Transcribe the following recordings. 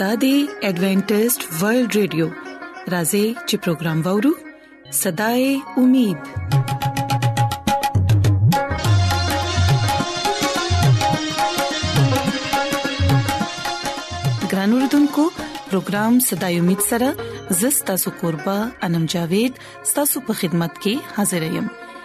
د دې ایڈونچر ورلد رادیو راځي چې پروگرام وورو صداي امید ګران اوردونکو پروگرام صداي امید سره زستا سو قربا انم جاوید ستاسو په خدمت کې حاضر یم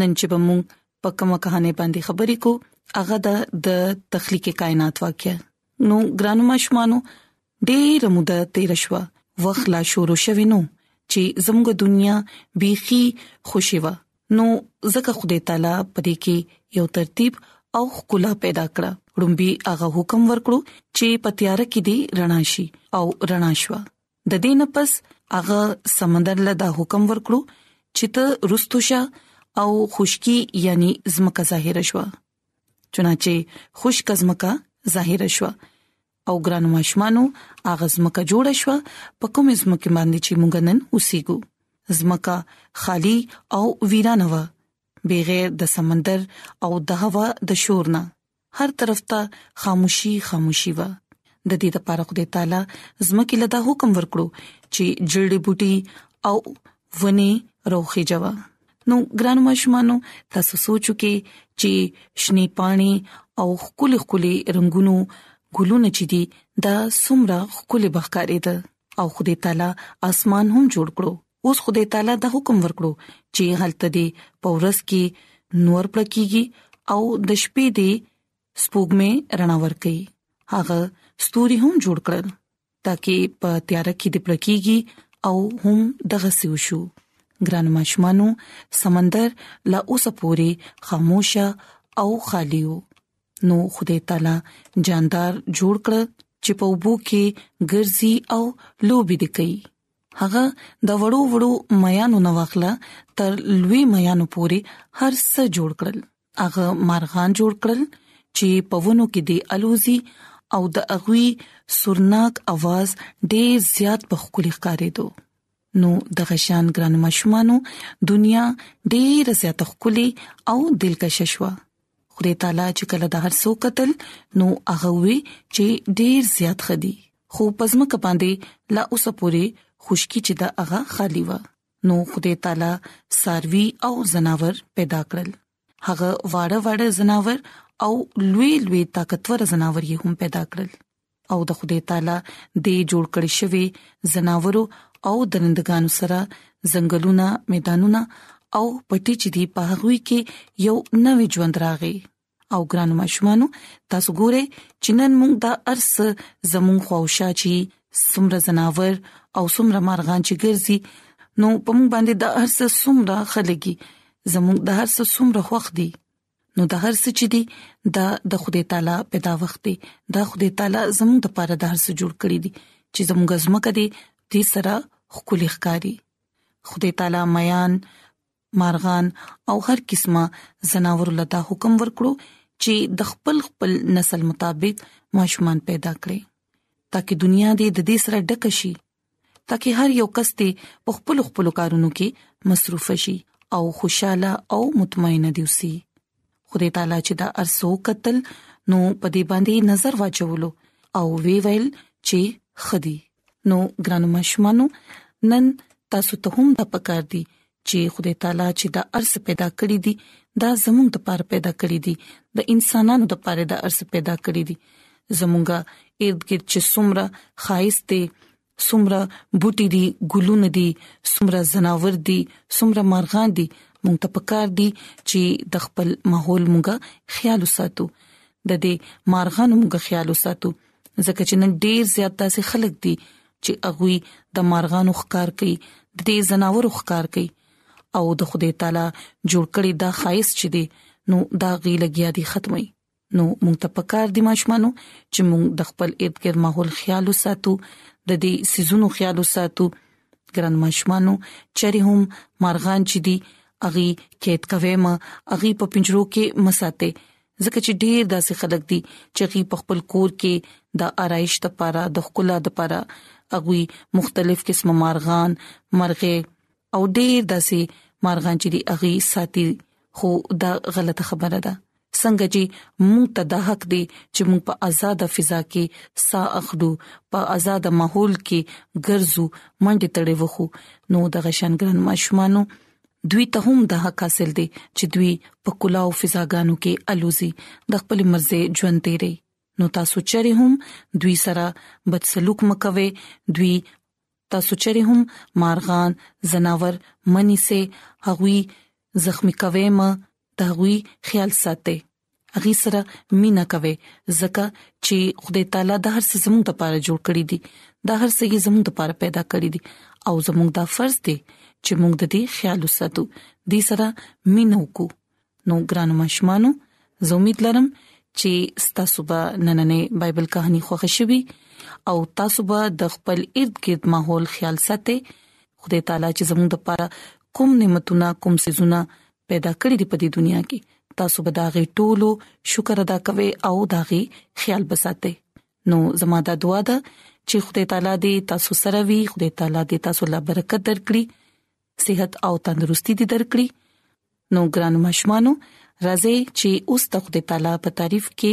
نن چې به موږ په کوم کہانه باندې خبرې کو هغه د تخلیق کائنات واقعا نو ګرانو ماشومانو ډېر موده تیر شو وخت لا شروع شوه نو چې زموږ دنیا بيخي خوشي و نو زکه خدای تعالی پدې کې یو ترتیب او خلا پیدا کړه رومبي هغه حکم ورکړو چې پتیار کې دی رڼا شي او رڼا شوه د دې نه پس هغه سمندر له دا حکم ورکړو چې ته رستوشه او خشکی یعنی زمکه ظاهر شوه چنانچه خشک زمکه ظاهر شوه او ګران ماشمانو هغه زمکه جوړه شوه په کوم زمکه باندې چې مونږ نن اوسېګو زمکه خالی او ویرانه و بغیر د سمندر او د هوا د شور نه هر طرف ته خاموشي خاموشي وه د دې لپاره خدای تعالی زمکه لدا حکم ورکړو چې جړې بوټي او ونی روخي جوه نو ګران ماشومانو تاسو سوچو کې چې شنی پانی او خولي خولي رنگونو ګلونه چې دي دا سمره خولي بخکاري ده او خدای تعالی اسمان هم جوړ کړو اوس خدای تعالی د حکم ورکړو چې هلته دی په ورځ کې نور پړکیږي او د شپې دی سپوږمې رڼا ور کوي هغه ستوري هم جوړ کړل ترڅو په تیار کې دی پړکیږي او هم دغه سیو شو ګران ماشومانو سمندر لا اوسه پوري خاموشه او خالیو نو خدای تعالی جاندار جوړ کړ چې په وبو کې ګرځي او لوبي دي کوي هغه د وړو وړو ميانو نه واخله تر لوی ميانو پوري هر څه جوړ کړل هغه مارغان جوړ کړل چې په ونو کې دی الوزي او د اغوي سورناک اواز ډېر زیات په خولي ښکارېدو نو د غشان ګران ماشومانو دنیا ډېر زیات خولي او دلکش شوه خدای تعالی چې کله د هر څو قتل نو هغه وی چې ډیر زیات خدي خو پزما کپاندې لا اوس پورې خوشکی چې دا هغه خالی و نو خدای تعالی ساروی او زناور پیدا کړل هغه واړه واړه زناور او لوی لوی طاقتور زناور یې هم پیدا کړل او د خدای تعالی د جوړ کړی شوی زناورو او درندګانو سره ځنګلونه میدانونه او پټي چې دی په هغه کې یو نوې ژوند راغی او ګران ماشومان تاسو ګوره چې نن موږ د ارس زمون خوښه چی سمره زناور او سمره مارغان چې ګرځي نو په موږ باندې د ارس سمره خلګي زموږ د هر څه سمره خوخ دي نو د هر څه چې دی دا د خدای تعالی پیدا وخت دی دا خدای تعالی زموږ د پاره د هر څه جوړ کړی دی چې زموږ زمکه دی دې سره خولي ښکاری خدای تعالی میان مارغان او هر قسمه زناور لته حکم ورکړو چې د خپل خپل نسل مطابق ماشومان پیدا کړي ترڅو دنیا دې د دې سره ډک شي ترڅو هر یو کس دې په خپل خپل کارونو کې مصروف شي او خوشاله او مطمئن دي وسی خدای تعالی چې دا ارسو قتل نو په دې باندې نظر واچولو او وی ویل چې خدي نو ګرانو مشمانو نن تاسو ته هم د پکار دي چې خدای تعالی چې دا ارس پیدا کړی دی دا زموږ د پاره پیدا کړی دی د انسانانو د پاره دا ارس پیدا کړی دی زموږه اردګر چې سمره خایسته سمره بوټي دي ګلونه دي سمره زناور دي سمره مارغان دي مونږ ته پکار دي چې د خپل ماحول مونږه خیال وساتو د دې مارغان مونږه خیال وساتو ځکه چې نن ډیر زیات داسې خلک دي چې هغه د مارغانو ښکار کوي د دې زناورو ښکار کوي او د خدای تعالی جوړ کړی دا خایس چې دی نو دا غي لګیا دي ختمي نو مونږ ته پکار دي ماشمانو چې مونږ د خپل اردګر ماحول خیال وساتو د دې سيزونو خیال وساتو ګران ماشمانو چری هم مارغان چې دي اغي کېد کوي ما اغي په پنجرو کې مساته ځکه چې ډېر داسې خلک دي چې غي په خپل کور کې د آرایش لپاره د خلا لپاره اغوي مختلف قسم مارغان مرغه او ډېر داسې مارغان چې دی اغي ساتي خو دا غلطه خبره ده څنګه چې موږ ته د حق دی چې موږ په آزاد فضا کې سا اخلو په آزاد ماحول کې ګرځو منډه تړې وخو نو د غشنګرن ماشومانو دوی ته هم د حق حاصل دی چې دوی په کلا او فضاګانو کې الوزي د خپل مرزه ژوند تیری نو تاسو چره هم دوی سره بد سلوک مکوي دوی تاسو چره هم مارغان زناور منی سه هغوی زخمی کوي ما د هغوی خیال ساتي هغه سره مینا کوي زکه چې خدای تعالی د هر څه زموږ لپاره جوړ کړی دی د هر څه یې زموږ لپاره پیدا کړی دی او زموږ دا فرض دی چې موږ د دې خیال وساتو د سره مينو کو نو ګران مشمانو زه امید لرم چې تاسو به نننې بایبل کہانی خوښ شوي او تاسو به د خپل اردګرد ماحول خیال ساتئ خدای تعالی چې زموږ لپاره کوم نعمتونه کوم سيزونه پیدا کړی دی په دې دنیا کې تاسو به دا غي ټولو شکر ادا کوئ او دا غي خیال بساتئ نو زما دا دعا ده چې خدای تعالی دې تاسو سره وي خدای تعالی دې تاسو لا برکت درکړي صحت او تندرستي دې درکړي نو ګران مشمانو راځي چې اوس د خدای تعالی په تعریف کې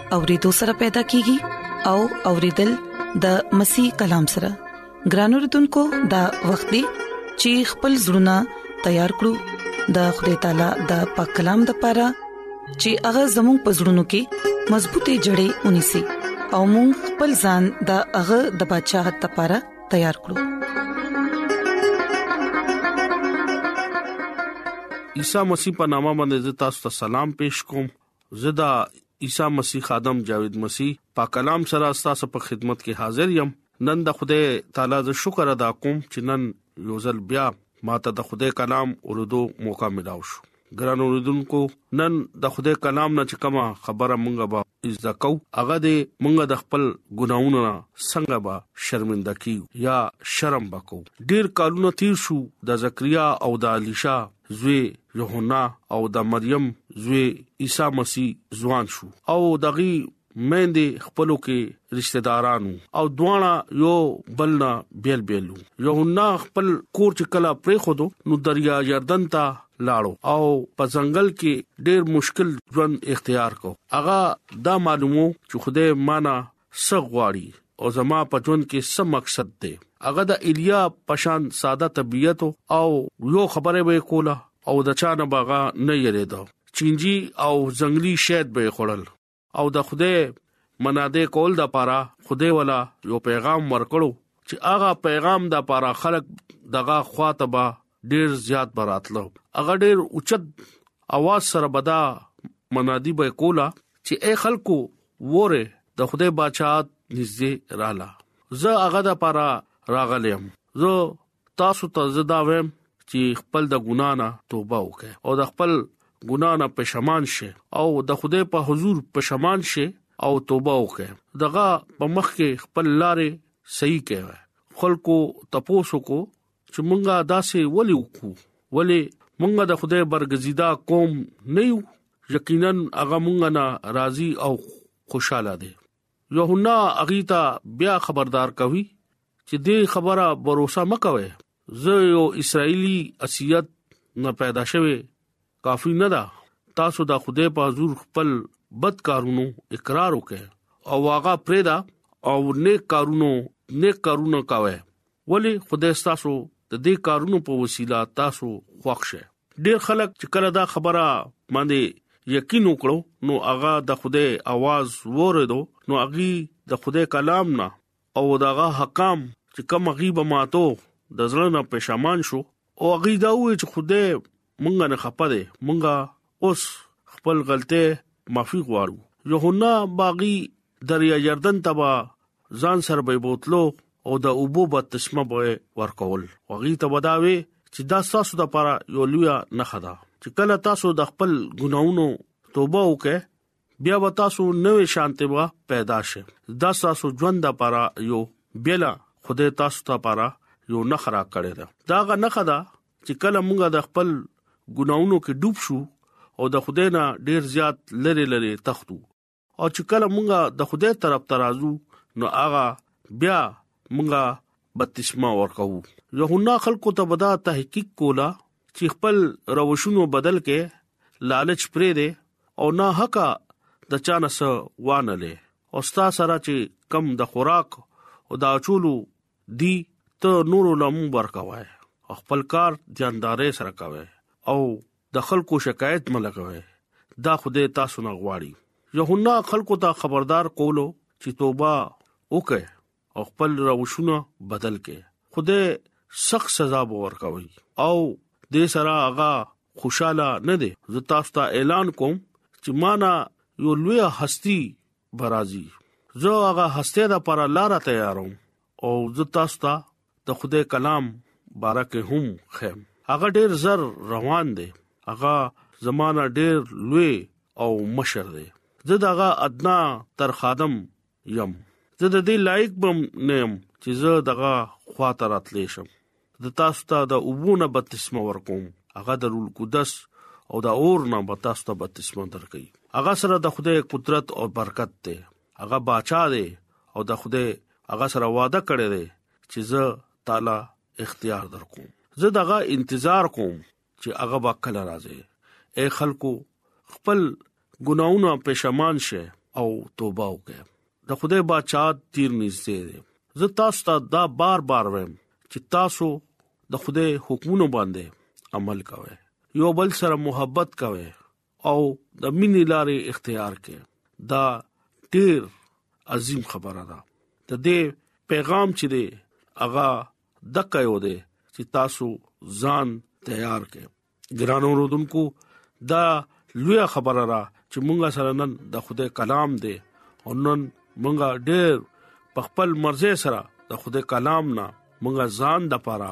او ریدو سره پیدا کیږي او اوریدل د مسیح کلام سره ګران اوردونکو د وخت دی چې خپل زړونه تیار کړو د خدای تعالی د پاک کلام د پاره چې هغه زموږ پزړونو کې مضبوطې جړې ونی سي او موږ خپل ځان د هغه د بچاغت لپاره تیار کړو عیسی مسیح په نامه باندې تاسو ته سلام پېښ کوم زه د عیسی مسیح خادم جاوید مسیح پاک کلام سره ستاسو په خدمت کې حاضر یم نن د خدای تعالی ز شکر ادا کوم چې نن یو ځل بیا ماته د خدای کلام اوردو موقع ملاو شو ګران اوردونکو نن د خدای کلام نه چې کومه خبره مونږه به عزت کو هغه دې مونږه د خپل ګناونو نه څنګه به شرمنده کیو یا شرم وکاو ډیر کالونه تیر شو د زکریا او د الیشا زوی یوحنا او د مریم زوی عیسی مسیح ځوان شو او دغه مېندې خپلو کې رشتہ دارانو او دواړه یو بلنا بیل بیلو یوحنا خپل کور چې کلا پرې خودو نو دریا یردن ته لاړو او په ځنګل کې ډېر مشکل ژوند اختیار کو اغا دا معلومو چې خوده مانا څه غواړي او زما په ژوند کې څه مقصد دی هغه د ایلیا پشان ساده طبيعت او یو خبره وې کوله او د چا نه باغا نه یریدو چینجی او ځنګلي شید به خړل او د خوده مناده کول د پاره خوده ولا یو پیغام ورکړو چې هغه پیغام د پاره خلک دغه خواطبه ډیر زیات براتلو هغه ډیر اوچت اواز سره بدا منادي به کولا چې اے خلکو وره د خدای بچات نږدې رااله زه هغه د پاره راغلم زه تاسو ته زدا ویم چې خپل د ګنا نه توبه وکړه او د خپل ګنا نه پښمان شي او د خدای په حضور پښمان شي او توبه وکړه دغه په مخ کې خپل لارې صحیح کړه خلکو تپوسو کو چې مونږه داسې ولې وکړو ولې مونږه د خدای برګزیدا قوم نه یو یقینا هغه مونږه نه راضي او خوشاله دي یوهنا اغیتا بیا خبردار کوي چې دې خبره باور مکوي زه یو اسرایلی اسیت نه پیدا شوه کافی نه ده تاسو د خدای په حضور خپل بد کارونو اقرار وکړي او واغه پرېدا او نیک کارونو نیک کارونه کاوه ولې خدای ستاسو د دې کارونو په وسیله تاسو خوښ شي ډیر خلک چې کله دا خبره باندې یقین وکړو نو هغه د خدای आवाज وریدو نو هغه د خدای کلام نه او دغه حکام چې کوم غیب ماتو د زړه نه پښامان شو او هغه دا وې چې خدای مونږ نه خپه دی مونږ اوس خپل غلطه معافي غواړو یوهنا باغی دریا یردن تبا ځان سره به بوتلو او د اوبو به تسمه به ورکول وغي ته وداوي چې دا تاسو د لپاره یو لوی نه خدا چې کله تاسو د خپل ګناونو توبه وکړئ بیا به تاسو نوې شانته وا پیدا شي دا تاسو ژوند د لپاره یو بلا خدای تاسو ته لپاره یو نخرا کړی دا دا غ نخدا چې کله موږ د خپل ګناونو کې ډوب شو او د خدای نه ډیر زیات لری لری تختو او چې کله مونږه د خدای طرف ته راځو نو هغه بیا مونږه بپتسمه ورکو یوهنا خلکو ته بدا تحقیق کولا چې خپل روشونو بدل کې لالچ پرې دي او نه حق د چانس وانه لې او ستا سره چې کم د خوراک او د اچولو دی ته نورو لامو ورکوي او خپل کار ځاندارې سره کوي او د خلکو شکایت ملګوي دا خوده تاسو نه غواړي یوهنا خلکو ته خبردار کولو چې توبه وکړي او خپل روشونه بدل کړي خوده سخت سزا به ورکوي او دې سره هغه خوشاله نه دي زه تاسو ته اعلان کوم چې مانا یو لوی هستی برازي زه هغه هسته د پر لار تیاروم او زه تاسو ته د خدای کلام بارکه هم خیم هغه ډیر زر روان دی هغه زمانہ ډیر لوی او مشر دی زه دغه ادنا تر خادم يم زه د دې لایق بم نیم چې زه دغه خواته راتلې شم د تاسو ته د اوبو نه بپتسمه ورکوم هغه د رول قدس او د اور نه به تاسو ته بپتسمه درکړي هغه سره د خدای قدرت او برکت ته هغه بچا دی او د خدای هغه سره وعده کړی دی چې زه تعالی اختیار درکوم زه دغه انتظار کوم چې هغه به کله راځي اے خلکو خپل ګناونه پښمان شه او توبه وکړه د خدای بچا تیر نږدې دی زه تاسو ته دا بار بار وایم چې تاسو د خدای حکمونو باندې عمل کوئ یو بل سره محبت کوئ او د مینې لارې اختیار کړي دا ډیر عظیم خبره ده د دې پیغام چې دی هغه دکې و دی چې تاسو ځان تیار کړئ ګران اوردونکو دا لوی خبره را چې مونږه سره نن د خدای کلام دی او نن مونږه ډېر په خپل مرزه سره د خدای کلام نه مونږه ځان د پاره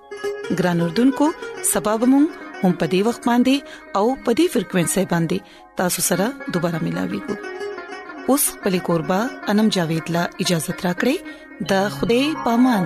ګران اردوونکو سبب مون هم په دې وخت باندې او په دې فریکوينسي باندې تاسو سره دوپاره ملاوي کو اوس په لیکوربا انم جاوید لا اجازه ترا کړی د خوده پامان